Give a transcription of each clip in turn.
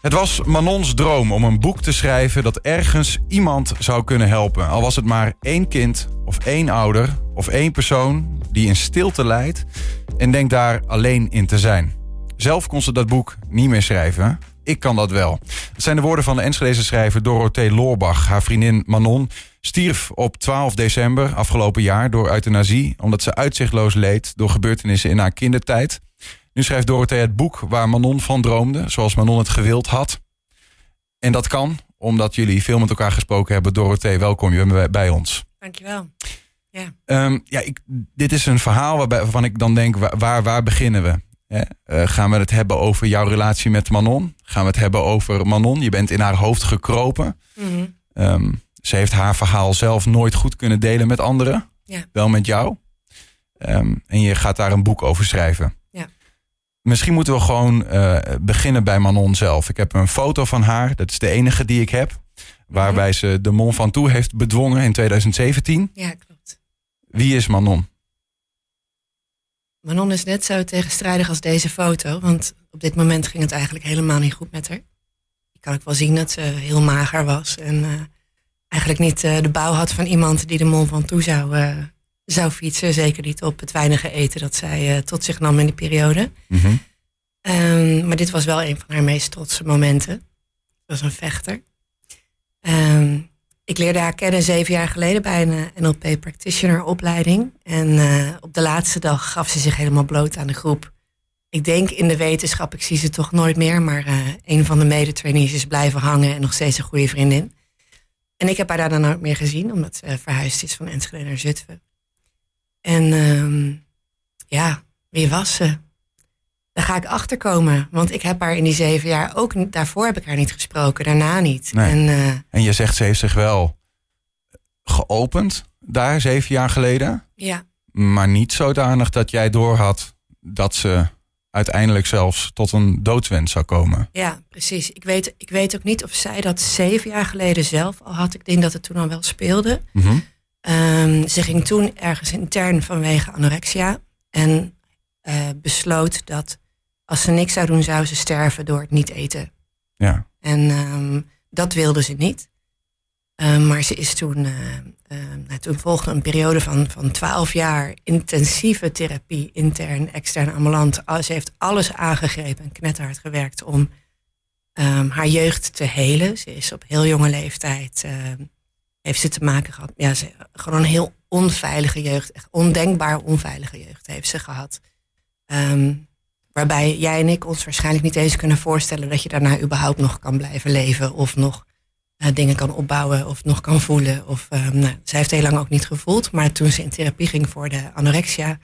Het was Manons droom om een boek te schrijven dat ergens iemand zou kunnen helpen. Al was het maar één kind of één ouder of één persoon die in stilte lijdt en denkt daar alleen in te zijn. Zelf kon ze dat boek niet meer schrijven. Ik kan dat wel. Het zijn de woorden van de Enschedeze schrijver Dorothee Loorbach. Haar vriendin Manon stierf op 12 december afgelopen jaar door euthanasie... omdat ze uitzichtloos leed door gebeurtenissen in haar kindertijd. Nu schrijft Dorothee het boek waar Manon van droomde, zoals Manon het gewild had. En dat kan omdat jullie veel met elkaar gesproken hebben. Dorothee, welkom je bij ons. Dankjewel. Ja, Ehm, ja ik, dit is een verhaal waarbij, waarvan ik dan denk, waar, waar, beginnen we? Hè? Eh, gaan we het hebben over jouw relatie met Manon? Gaan we het hebben over Manon? Je bent in haar hoofd gekropen. Mhm. Ehm, ze heeft haar verhaal zelf nooit goed kunnen delen met anderen. Ja. Wel met jou. Ehm, en je gaat daar een boek over schrijven. Misschien moeten we gewoon eh, beginnen bij Manon zelf. Ik heb een foto van haar. Dat is de enige die ik heb. Waarbij ze de Mont Ventoux heeft bedwongen in 2017. ja, klopt. Wie is Manon? Manon is net zo tegenstrijdig als deze foto, want op dit moment ging het eigenlijk helemaal niet goed met haar. Je kan ook wel zien dat ze heel mager was en eh, eigenlijk niet eh, de bouw had van iemand die de Mont Ventoux zou, eh, zou fietsen. Zeker niet op het weinige eten dat zij tot zich nam in die periode. Mhm. Ehm, maar dit was wel een van haar meest trotse momenten. Ze was een vechter. Ehm, ik leerde haar kennen zeven jaar geleden bij een eh, NLP practitioner opleiding. En eh, op de laatste dag gaf ze zich helemaal bloot aan de groep. Ik denk in de wetenschap, ik zie ze toch nooit meer. Maar eh, een van de medetrainees is blijven hangen en nog steeds een goede vriendin. En ik heb haar daarna nooit meer gezien, omdat ze verhuisd is van Enschede naar Zutphen. En ehm, ja, wie was ze? Daar ga ik achter komen. Want ik heb haar in die zeven jaar ook. Daarvoor heb ik haar niet gesproken, daarna niet. Nee. En eh, En je zegt ze heeft zich wel geopend daar zeven jaar geleden. ja, Maar niet zodanig dat jij doorhad dat ze uiteindelijk zelfs tot een doodswens zou komen. ja, precies. Ik weet, ik weet ook niet of zij dat zeven jaar geleden zelf al had. Ik denk dat het toen al wel speelde. Mhm. Ehm, ze ging toen ergens intern vanwege anorexia. En eh, besloot dat als ze niks zou doen, zou ze sterven door het niet eten. Ja. En ehm, dat wilde ze niet. Ehm, maar ze is toen, ehm, nou, toen volgde een periode van, van 12 jaar intensieve therapie, intern, extern, ambulant. Ze heeft alles aangegrepen en knetterhard gewerkt om haar jeugd te helen. Ze is op heel jonge leeftijd, heeft ze te maken gehad. Ja, ze, gewoon een heel onveilige jeugd, echt ondenkbaar onveilige jeugd heeft ze gehad. Ehm, waarbij jij en ik ons waarschijnlijk niet eens kunnen voorstellen dat je daarna überhaupt nog kan blijven leven of nog eh, dingen kan opbouwen of nog kan voelen. Of, ehm, nou, zij heeft heel lang ook niet gevoeld, maar toen ze in therapie ging voor de anorexia,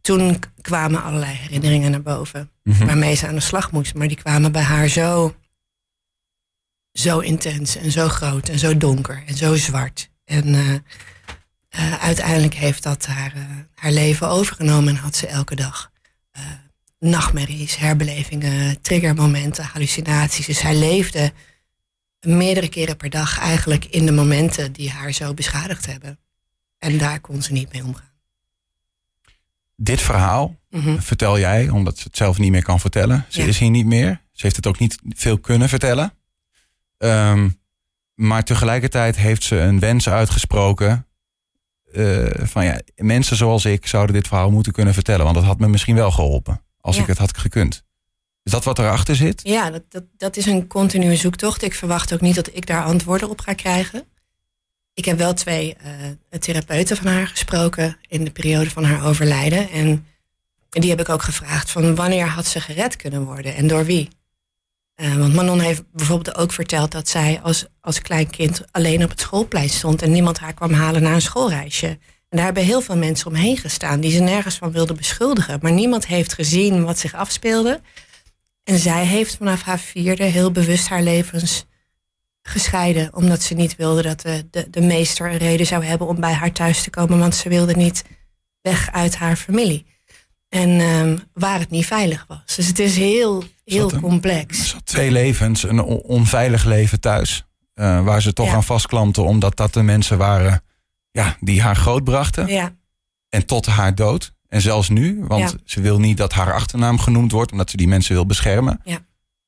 toen kwamen allerlei herinneringen naar boven Mhm. waarmee ze aan de slag moest. Maar die kwamen bij haar zo, zo intens en zo groot en zo donker en zo zwart. En eh, uiteindelijk heeft dat haar, haar leven overgenomen en had ze elke dag nachtmerries, herbelevingen, triggermomenten, hallucinaties. Dus zij leefde meerdere keren per dag eigenlijk in de momenten die haar zo beschadigd hebben. En daar kon ze niet mee omgaan. Dit verhaal Mhm. vertel jij, omdat ze het zelf niet meer kan vertellen. Ze Ja. is hier niet meer. Ze heeft het ook niet veel kunnen vertellen. Ehm, maar tegelijkertijd heeft ze een wens uitgesproken. eh, van ja, mensen zoals ik zouden dit verhaal moeten kunnen vertellen. Want dat had me misschien wel geholpen. Als Ja. ik het had gekund. Is dat wat erachter zit? Ja, dat, dat, dat is een continue zoektocht. Ik verwacht ook niet dat ik daar antwoorden op ga krijgen. Ik heb wel twee eh, therapeuten van haar gesproken in de periode van haar overlijden. En die heb ik ook gevraagd van wanneer had ze gered kunnen worden en door wie? Eh, want Manon heeft bijvoorbeeld ook verteld dat zij als, als klein kind alleen op het schoolplein stond en niemand haar kwam halen na een schoolreisje. En daar hebben heel veel mensen omheen gestaan die ze nergens van wilden beschuldigen. Maar niemand heeft gezien wat zich afspeelde. En zij heeft vanaf haar vierde heel bewust haar levens gescheiden. Omdat ze niet wilde dat de, de, de meester een reden zou hebben om bij haar thuis te komen. Want ze wilde niet weg uit haar familie. En ehm, waar het niet veilig was. Dus het is heel, heel complex. Twee levens. Een on- onveilig leven thuis. eh, waar ze toch Ja. aan vastklampte. Omdat dat de mensen waren ja, die haar grootbrachten. Ja, En tot haar dood. En zelfs nu, want Ja. ze wil niet dat haar achternaam genoemd wordt, omdat ze die mensen wil beschermen. Ja.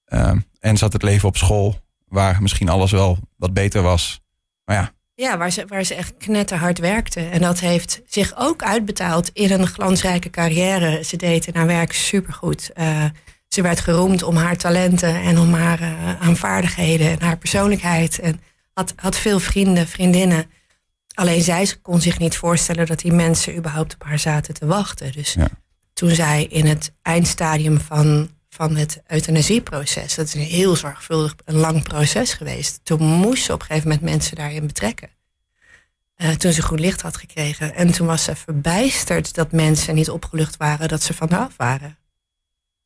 Ehm, En zat het leven op school, waar misschien alles wel wat beter was. Maar ja. Ja, waar ze, waar ze echt knetterhard werkte. En dat heeft zich ook uitbetaald in een glansrijke carrière. Ze deed in haar werk supergoed. Uh, ze werd geroemd om haar talenten en om haar uh, aan vaardigheden en haar persoonlijkheid. En had, had veel vrienden, vriendinnen. Alleen zij kon zich niet voorstellen dat die mensen überhaupt op haar zaten te wachten. Dus ja. toen zij in het eindstadium van, van het euthanasieproces, dat is een heel zorgvuldig, een lang proces geweest, toen moest ze op een gegeven moment mensen daarin betrekken. Uh, toen ze goed licht had gekregen. En toen was ze verbijsterd dat mensen niet opgelucht waren dat ze van haar af waren.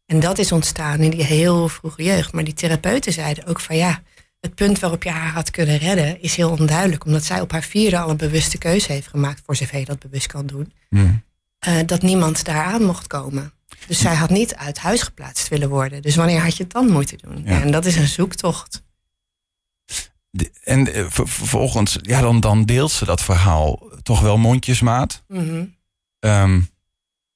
En dat is ontstaan in die heel vroege jeugd. Maar die therapeuten zeiden ook van ja, het punt waarop je haar had kunnen redden is heel onduidelijk. Omdat zij op haar vierde al een bewuste keuze heeft gemaakt, voor zover je dat bewust kan doen. Hmm. Uh, dat niemand daaraan mocht komen. Dus zij had niet uit huis geplaatst willen worden. Dus wanneer had je het dan moeten doen? Ja. en dat is een zoektocht. en uh, vervolgens, ja, dan, dan deelt ze dat verhaal toch wel mondjesmaat. Mm -hmm.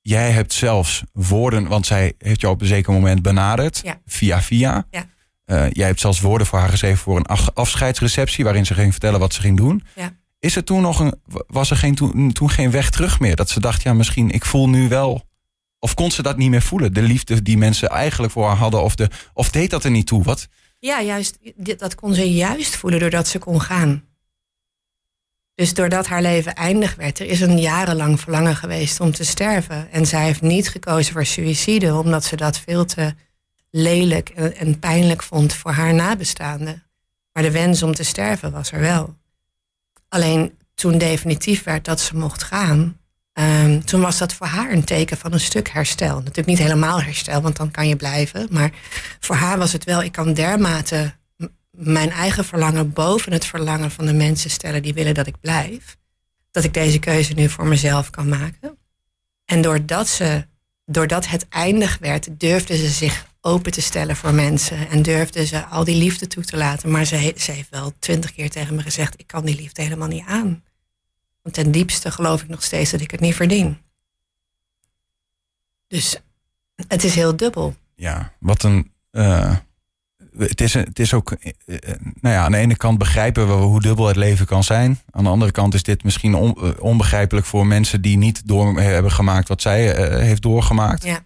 jij hebt zelfs woorden, want zij heeft jou op een zeker moment benaderd, ja. via via. Ja. Uh, jij hebt zelfs woorden voor haar geschreven voor een afscheidsreceptie, waarin ze ging vertellen wat ze ging doen. Ja. Is er toen nog een, was er geen, toen, toen geen weg terug meer? Dat ze dacht, ja, misschien, ik voel nu wel. Of kon ze dat niet meer voelen? De liefde die mensen eigenlijk voor haar hadden, of, de, of deed dat er niet toe? Wat? Ja, juist, dat kon ze juist voelen doordat ze kon gaan. Dus doordat haar leven eindig werd, er is een jarenlang verlangen geweest om te sterven. En zij heeft niet gekozen voor suïcide, omdat ze dat veel te lelijk en, pijnlijk vond voor haar nabestaanden. Maar de wens om te sterven was er wel. Alleen toen definitief werd dat ze mocht gaan, um, toen was dat voor haar een teken van een stuk herstel. Natuurlijk niet helemaal herstel, want dan kan je blijven. Maar voor haar was het wel, ik kan dermate mijn eigen verlangen boven het verlangen van de mensen stellen die willen dat ik blijf. Dat ik deze keuze nu voor mezelf kan maken. En doordat, ze, doordat het eindig werd, durfde ze zich open te stellen voor mensen. En durfde ze al die liefde toe te laten. Maar ze, ze heeft wel twintig keer tegen me gezegd: ik kan die liefde helemaal niet aan. Want ten diepste geloof ik nog steeds dat ik het niet verdien. Dus het is heel dubbel. Ja, wat een. Uh, het, is, het is ook. Uh, nou ja, aan de ene kant begrijpen we hoe dubbel het leven kan zijn. Aan de andere kant is dit misschien on, onbegrijpelijk voor mensen die niet door hebben gemaakt wat zij uh, heeft doorgemaakt. Ja.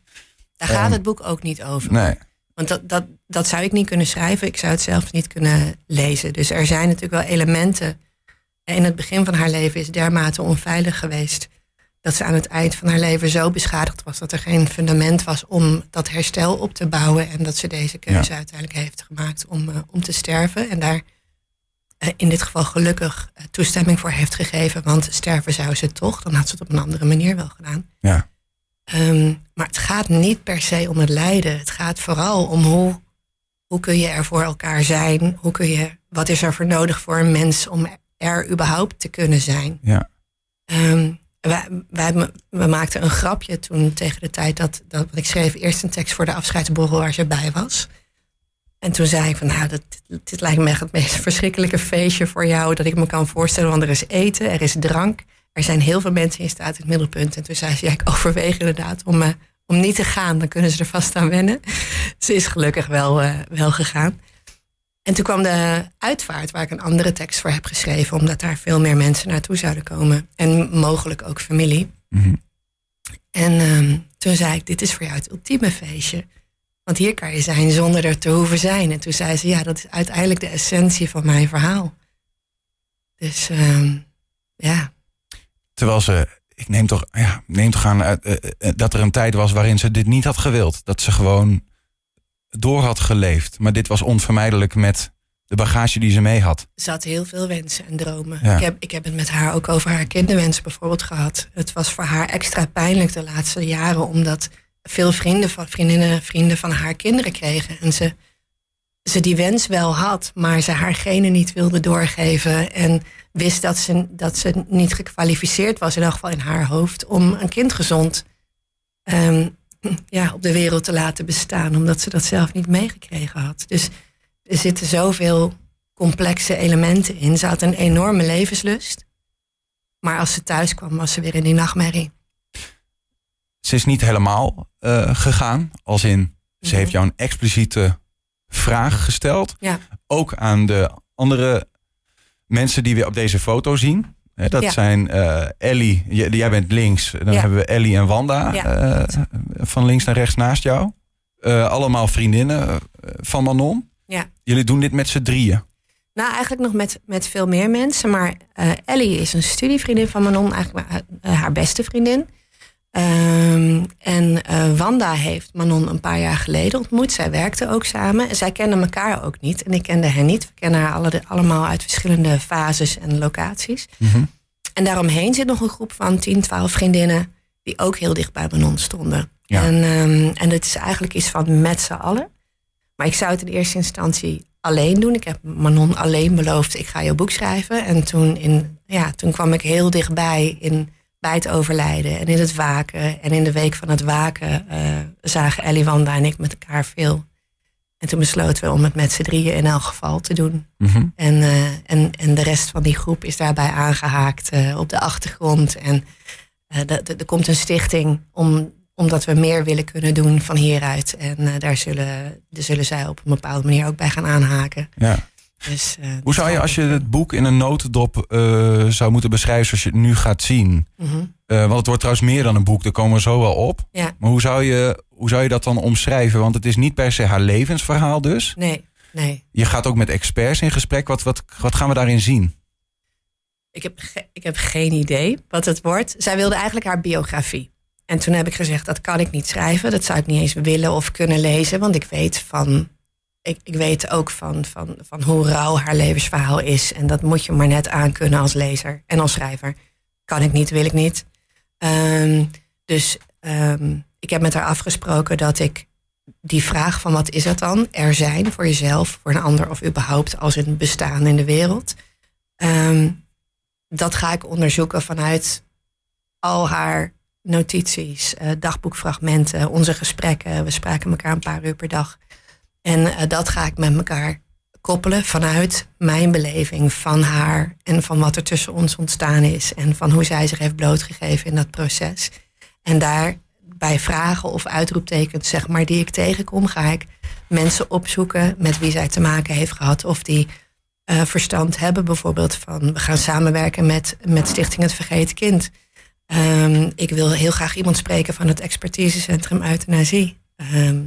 Daar gaat het boek ook niet over. Nee. Want dat, dat, dat zou ik niet kunnen schrijven. Ik zou het zelf niet kunnen lezen. Dus er zijn natuurlijk wel elementen. In het begin van haar leven is dermate onveilig geweest. Dat ze aan het eind van haar leven zo beschadigd was dat er geen fundament was om dat herstel op te bouwen. En dat ze deze keuze uiteindelijk heeft gemaakt om, uh, om te sterven. En daar uh, in dit geval gelukkig uh, toestemming voor heeft gegeven. Want sterven zou ze toch. Dan had ze het op een andere manier wel gedaan. Ja. Um, maar het gaat niet per se om het lijden. Het gaat vooral om hoe, hoe kun je er voor elkaar zijn. Hoe kun je, wat is er voor nodig voor een mens om er überhaupt te kunnen zijn. Ja. Um, wij, wij, we maakten een grapje toen tegen de tijd dat, dat ik schreef eerst een tekst voor de afscheidsborrel waar ze bij was. En toen zei ik van nou, dat, dit lijkt me echt het meest verschrikkelijke feestje voor jou dat ik me kan voorstellen. Want er is eten, er is drank, er zijn heel veel mensen in staat in het middelpunt. En toen zei ze, ja, ik overweeg inderdaad om, uh, om niet te gaan. Dan kunnen ze er vast aan wennen. ze is gelukkig wel, uh, wel gegaan. En toen kwam de uitvaart, waar ik een andere tekst voor heb geschreven, omdat daar veel meer mensen naartoe zouden komen. En mogelijk ook familie. Mm -hmm. En um, toen zei ik, dit is voor jou het ultieme feestje. Want hier kan je zijn zonder er te hoeven zijn. En toen zei ze, ja, dat is uiteindelijk de essentie van mijn verhaal. Dus um, ja, Terwijl ze, ik neem toch, ja, neem toch aan uh, uh, dat er een tijd was waarin ze dit niet had gewild. Dat ze gewoon door had geleefd. Maar dit was onvermijdelijk met de bagage die ze mee had. Ze had heel veel wensen en dromen. Ik, heb, ik heb het met haar ook over haar kinderwensen bijvoorbeeld gehad. Het was voor haar extra pijnlijk de laatste jaren, omdat veel vrienden van, vriendinnen, vrienden van haar kinderen kregen. En ze, ze die wens wel had, maar ze haar genen niet wilde doorgeven. En wist dat ze, dat ze niet gekwalificeerd was, in elk geval in haar hoofd, om een kind gezond um, ja, op de wereld te laten bestaan, omdat ze dat zelf niet meegekregen had. Dus er zitten zoveel complexe elementen in. Ze had een enorme levenslust, maar als ze thuis kwam, was ze weer in die nachtmerrie. Ze is niet helemaal uh, gegaan, als in ze heeft mhm. jou een expliciete vragen gesteld. Ja. Ook aan de andere mensen die we op deze foto zien. Dat Ja. zijn eh, Ellie, jij bent links. Dan Ja. hebben we Ellie en Wanda eh, van links naar rechts naast jou. Eh, allemaal vriendinnen van Manon. Ja. Jullie doen dit met z'n drieën. Nou, eigenlijk nog met, met veel meer mensen. Maar Ellie is een studievriendin van Manon, eigenlijk haar beste vriendin. Ehm, en eh, Wanda heeft Manon een paar jaar geleden ontmoet. Zij werkten ook samen. En zij kenden elkaar ook niet. En ik kende hen niet. We kennen haar alle, allemaal uit verschillende fases en locaties. En daaromheen zit nog een groep van 10, 12 vriendinnen... die ook heel dicht bij Manon stonden. Ja. En, ehm, en het is eigenlijk iets van met z'n allen. Maar ik zou het in eerste instantie alleen doen. Ik heb Manon alleen beloofd, ik ga jouw boek schrijven. En toen, in, ja, toen kwam ik heel dichtbij in, bij het overlijden en in het waken. En in de week van het waken eh, zagen Ellie, Wanda en ik met elkaar veel. En toen besloten we om het met z'n drieën in elk geval te doen. Mhm. En, eh, en, en de rest van die groep is daarbij aangehaakt eh, op de achtergrond. En er komt een stichting om, omdat we meer willen kunnen doen van hieruit. En daar, zullen, daar zullen zij op een bepaalde manier ook bij gaan aanhaken. Ja. Dus, eh, Hoe zou je, als je het boek in een notendop eh, zou moeten beschrijven zoals je het nu gaat zien? mhm. Eh, want het wordt trouwens meer dan een boek, daar komen we zo wel op. Ja. Maar hoe zou, je, hoe zou je dat dan omschrijven? Want het is niet per se haar levensverhaal dus. Nee, nee. Je gaat ook met experts in gesprek. Wat, wat, wat gaan we daarin zien? Ik heb, ik heb geen idee wat het wordt. Zij wilde eigenlijk haar biografie. En toen heb ik gezegd, dat kan ik niet schrijven. Dat zou ik niet eens willen of kunnen lezen. Want ik weet, van, ik, ik weet ook van, van, van hoe rauw haar levensverhaal is. En dat moet je maar net aankunnen als lezer en als schrijver. Kan ik niet, wil ik niet. Ehm, dus ehm, ik heb met haar afgesproken dat ik die vraag van wat is het dan? Er zijn voor jezelf, voor een ander of überhaupt als een bestaan in de wereld. Ehm, dat ga ik onderzoeken vanuit al haar notities, eh, dagboekfragmenten, onze gesprekken. We spraken elkaar een paar uur per dag. En eh, dat ga ik met elkaar koppelen vanuit mijn beleving van haar en van wat er tussen ons ontstaan is en van hoe zij zich heeft blootgegeven in dat proces. En daar bij vragen of uitroeptekens, zeg maar, die ik tegenkom, ga ik mensen opzoeken met wie zij te maken heeft gehad of die eh, verstand hebben. Bijvoorbeeld van we gaan samenwerken met, met Stichting Het Vergeten Kind. Ehm, ik wil heel graag iemand spreken van het expertisecentrum euthanasie. Ehm,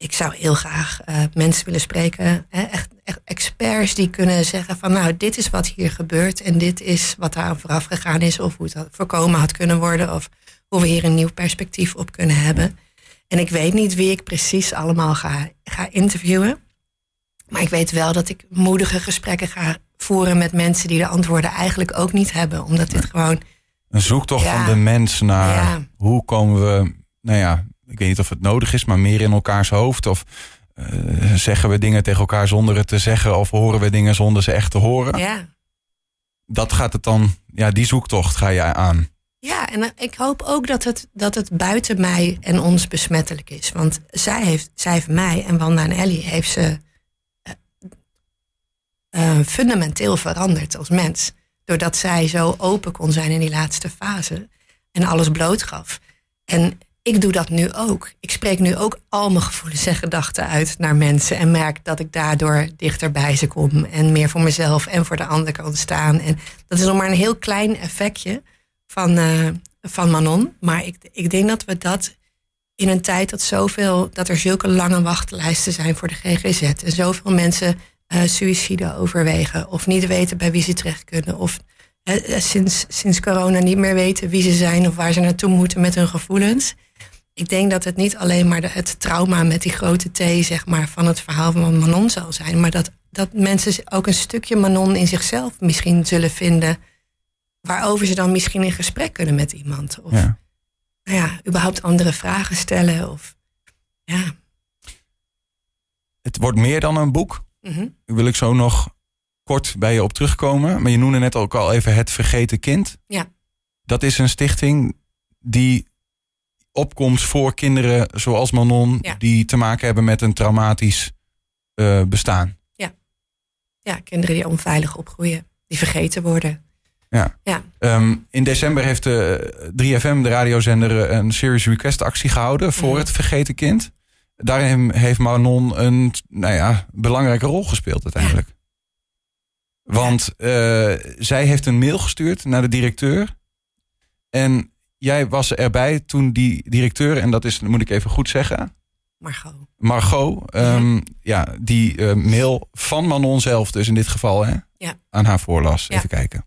ik zou heel graag eh, mensen willen spreken, hè, echt, echt experts die kunnen zeggen van nou, dit is wat hier gebeurt en dit is wat daar vooraf gegaan is of hoe het voorkomen had kunnen worden of hoe we hier een nieuw perspectief op kunnen hebben. En ik weet niet wie ik precies allemaal ga, ga interviewen. Maar ik weet wel dat ik moedige gesprekken ga voeren met mensen die de antwoorden eigenlijk ook niet hebben. Omdat dit gewoon. Een zoektocht Ja. van de mens naar Ja. hoe komen we, nou ja, weet niet of het nodig is, maar meer in elkaars hoofd. Of eh, zeggen we dingen tegen elkaar zonder het te zeggen, of horen we dingen zonder ze echt te horen. Ja. Dat gaat het dan, ja, die zoektocht ga je aan. Ja, en eh, ik hoop ook dat het, dat het buiten mij en ons besmettelijk is. Want zij heeft, zij heeft mij en Wanda en Ellie heeft ze eh, fundamenteel veranderd als mens. Doordat zij zo open kon zijn in die laatste fase en alles blootgaf. En ik doe dat nu ook. Ik spreek nu ook al mijn gevoelens en gedachten uit naar mensen. En merk dat ik daardoor dichter bij ze kom. En meer voor mezelf en voor de ander kan staan. En dat is nog maar een heel klein effectje van, eh, van Manon. Maar ik, ik denk dat we dat in een tijd dat zoveel, dat er zulke lange wachtlijsten zijn voor de GGZ. En zoveel mensen eh suïcide overwegen. Of niet weten bij wie ze terecht kunnen. Of eh, sinds, sinds corona niet meer weten wie ze zijn of waar ze naartoe moeten met hun gevoelens. Ik denk dat het niet alleen maar de, het trauma met die grote T, zeg maar, van het verhaal van Manon zal zijn. Maar dat, dat mensen ook een stukje Manon in zichzelf misschien zullen vinden. Waarover ze dan misschien in gesprek kunnen met iemand. Of Ja. nou ja, überhaupt andere vragen stellen. Of, ja. Het wordt meer dan een boek. Daar wil ik zo nog kort bij je op terugkomen. Maar je noemde net ook al even het Vergeten Kind. Ja. Dat is een stichting die opkomt voor kinderen zoals Manon... Ja. die te maken hebben met een traumatisch eh, bestaan. ja, kinderen die onveilig opgroeien, die vergeten worden. Ja. Ja, Ehm, in december heeft de 3FM, de radiozender, eh, een Serious Request actie gehouden voor Mhm. het Vergeten Kind. daarin heeft Manon een nou ja, belangrijke rol gespeeld uiteindelijk. Want uh, zij heeft een mail gestuurd naar de directeur. En jij was erbij toen die directeur, en dat is, moet ik even goed zeggen. Margot. Margot, um, ja, die uh, mail van Manon zelf, dus in dit geval, hè, ja. aan haar voorlas. Even kijken.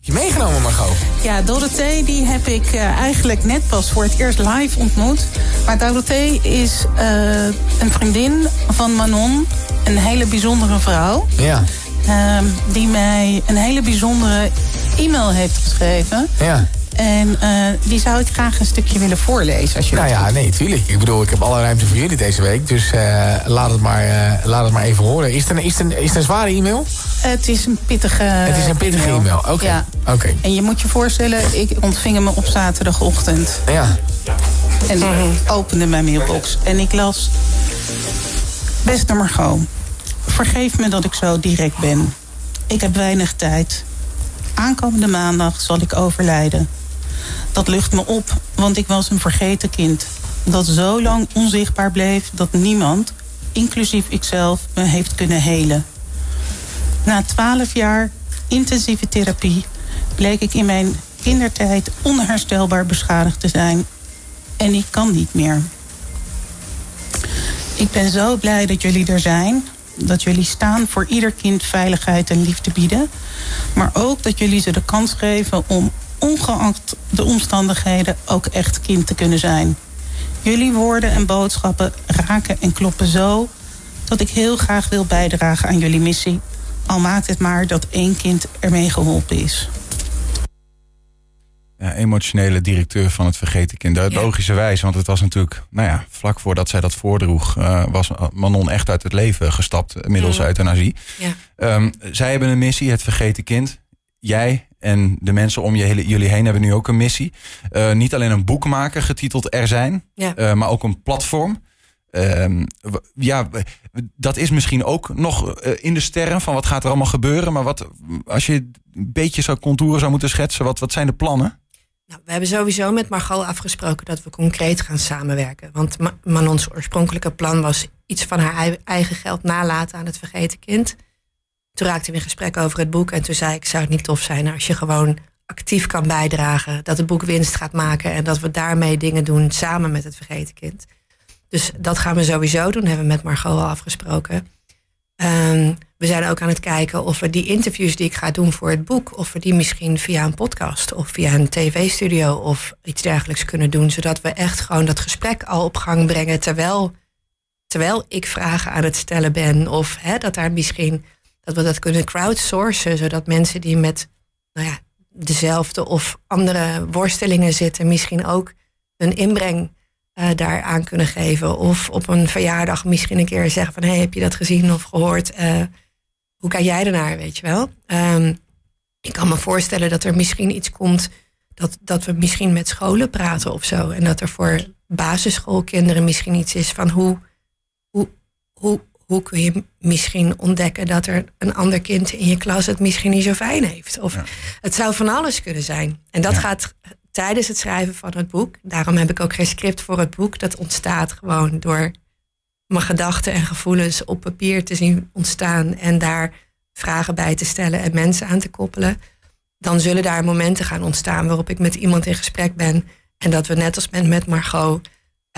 Je meegenomen, Margot? Ja, Dorothee die heb ik uh, eigenlijk net pas voor het eerst live ontmoet. Maar Dorothee is uh, een vriendin van Manon. Een hele bijzondere vrouw. Ja. Uh, die mij een hele bijzondere e-mail heeft geschreven. Ja. En uh, die zou ik graag een stukje willen voorlezen. Als je nou ja, nee, tuurlijk. Ik bedoel, ik heb alle ruimte voor jullie deze week. Dus uh, laat, het maar, uh, laat het maar even horen. Is het een, is het een, is het een zware e-mail? Het is een pittige Het is een pittige e-mail, oké. Okay. Ja. Okay. En je moet je voorstellen, ik ontving hem op zaterdagochtend. Ja. En ik opende mijn mailbox. En ik las... Beste Margot, vergeef me dat ik zo direct ben. Ik heb weinig tijd. Aankomende maandag zal ik overlijden. Dat lucht me op, want ik was een vergeten kind. Dat zo lang onzichtbaar bleef dat niemand, inclusief ikzelf, me heeft kunnen helen. Na twaalf jaar intensieve therapie bleek ik in mijn kindertijd onherstelbaar beschadigd te zijn. En ik kan niet meer. Ik ben zo blij dat jullie er zijn. Dat jullie staan voor ieder kind veiligheid en liefde bieden. Maar ook dat jullie ze de kans geven om ongeacht de omstandigheden ook echt kind te kunnen zijn. Jullie woorden en boodschappen raken en kloppen zo dat ik heel graag wil bijdragen aan jullie missie. Al maakt het maar dat één kind ermee geholpen is. Ja, emotionele directeur van het Vergeten Kind. Ja. Logischerwijs, want het was natuurlijk, nou ja, vlak voordat zij dat voordroeg, uh, was Manon echt uit het leven gestapt, middels Ja. euthanasie. Ja. Um, zij hebben een missie, het Vergeten Kind. Jij en de mensen om je hele, jullie heen hebben nu ook een missie. Uh, niet alleen een boek maken getiteld Er zijn, Ja. uh, maar ook een platform. Um, ja, dat is misschien ook nog uh, in de sterren van wat gaat er allemaal gebeuren. Maar wat, als je een beetje zou contouren zou moeten schetsen, wat, wat zijn de plannen? Nou, we hebben sowieso met Margot afgesproken dat we concreet gaan samenwerken. Want Ma Manons oorspronkelijke plan was iets van haar eigen geld nalaten aan het vergeten kind. Toen raakten we in gesprek over het boek en toen zei ik, zou het niet tof zijn als je gewoon actief kan bijdragen, dat het boek winst gaat maken en dat we daarmee dingen doen samen met het vergeten kind. Dus dat gaan we sowieso doen, hebben we met Margot al afgesproken. Um, we zijn ook aan het kijken of we die interviews die ik ga doen voor het boek, of we die misschien via een podcast of via een tv-studio of iets dergelijks kunnen doen, zodat we echt gewoon dat gesprek al op gang brengen terwijl, terwijl ik vragen aan het stellen ben, of dat daar misschien dat we dat kunnen crowdsourcen, zodat mensen die met nou ja, dezelfde of andere worstelingen zitten, misschien ook hun inbreng uh, daaraan kunnen geven. Of op een verjaardag misschien een keer zeggen van... hey, heb je dat gezien of gehoord? Uh, hoe kijk jij ernaar, weet je wel? Um, ik kan me voorstellen dat er misschien iets komt... Dat, dat we misschien met scholen praten of zo. En dat er voor basisschoolkinderen misschien iets is van... hoe, hoe, hoe, hoe kun je misschien ontdekken dat er een ander kind in je klas... het misschien niet zo fijn heeft? Of ja. het zou van alles kunnen zijn. En dat ja. gaat tijdens het schrijven van het boek. Daarom heb ik ook geen script voor het boek. Dat ontstaat gewoon door mijn gedachten en gevoelens op papier te zien ontstaan en daar vragen bij te stellen en mensen aan te koppelen. Dan zullen daar momenten gaan ontstaan waarop ik met iemand in gesprek ben en dat we net als met, met Margot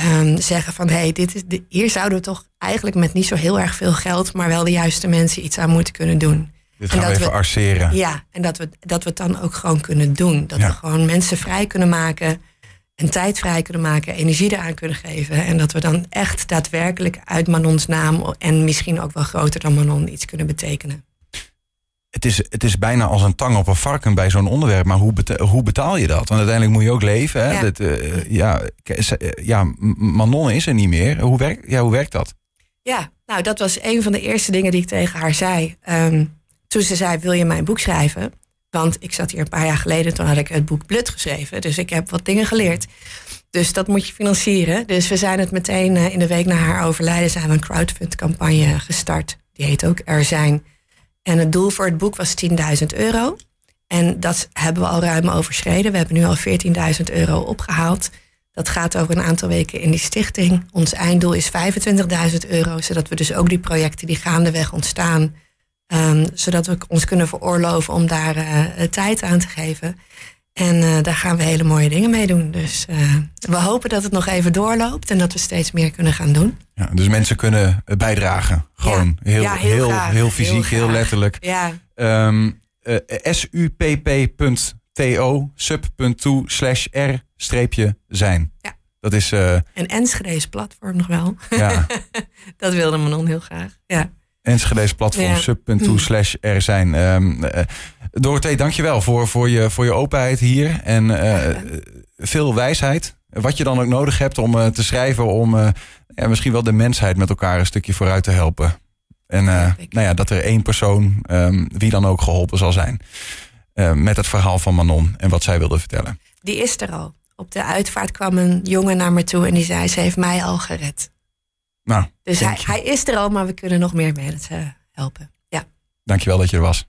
um, zeggen van hey, dit is de, hier zouden we toch eigenlijk met niet zo heel erg veel geld, maar wel de juiste mensen iets aan moeten kunnen doen. Dit gaan we even arceren. Ja, en dat we, dat we het dan ook gewoon kunnen doen. Dat ja. we gewoon mensen vrij kunnen maken. En tijd vrij kunnen maken. Energie eraan kunnen geven. En dat we dan echt daadwerkelijk uit Manons naam. En misschien ook wel groter dan Manon iets kunnen betekenen. Het is, het is bijna als een tang op een varken bij zo'n onderwerp. Maar hoe, betaal, hoe betaal je dat? Want uiteindelijk moet je ook leven. Hè? Ja. Dat, uh, ja, ja, Manon is er niet meer. Hoe, werkt, ja, hoe werkt dat? Ja, nou dat was een van de eerste dingen die ik tegen haar zei. Um, toen ze zei, wil je mijn boek schrijven? Want ik zat hier een paar jaar geleden, toen had ik het boek Blut geschreven. Dus ik heb wat dingen geleerd. Dus dat moet je financieren. Dus we zijn het meteen uh, in de week na haar overlijden... zijn we een crowdfund campagne gestart. Die heet ook Er Zijn. En het doel voor het boek was 10.000 euro. En dat hebben we al ruim overschreden. We hebben nu al 14.000 euro opgehaald. Dat gaat over een aantal weken in die stichting. Ons einddoel is 25.000 euro, zodat we dus ook die projecten die gaandeweg ontstaan, um, zodat we ons kunnen veroorloven om daar uh, tijd aan te geven. En uh, daar gaan we hele mooie dingen mee doen. Dus uh, we hopen dat het nog even doorloopt en dat we steeds meer kunnen gaan doen. Ja, dus mensen kunnen bijdragen. Gewoon ja. heel, ja, heel, heel, graag. heel, fysiek, heel, heel letterlijk. Ja. Um, supp.to sub.to slash r streepje zijn. Ja. Dat is... Uh, en Enschede's platform nog wel. Ja. dat wilde Manon heel graag. Ja. Enschede's platform, sub.to slash er zijn. Um, uh, Dorothee, dankjewel voor, voor, je, voor je openheid hier. En uh, veel wijsheid. Wat je dan ook nodig hebt om uh, te schrijven... om uh, ja, misschien wel de mensheid met elkaar een stukje vooruit te helpen. En nou ja, dat er één persoon, um, wie dan ook, geholpen zal zijn. Met het verhaal van Manon en wat zij wilde vertellen. Die is er al. Op de uitvaart kwam een jongen naar me toe en die zei: Ze heeft mij al gered. Nou, dus hij, hij, is er al, maar we kunnen nog meer mensen helpen. Ja. Dankjewel dat je er was.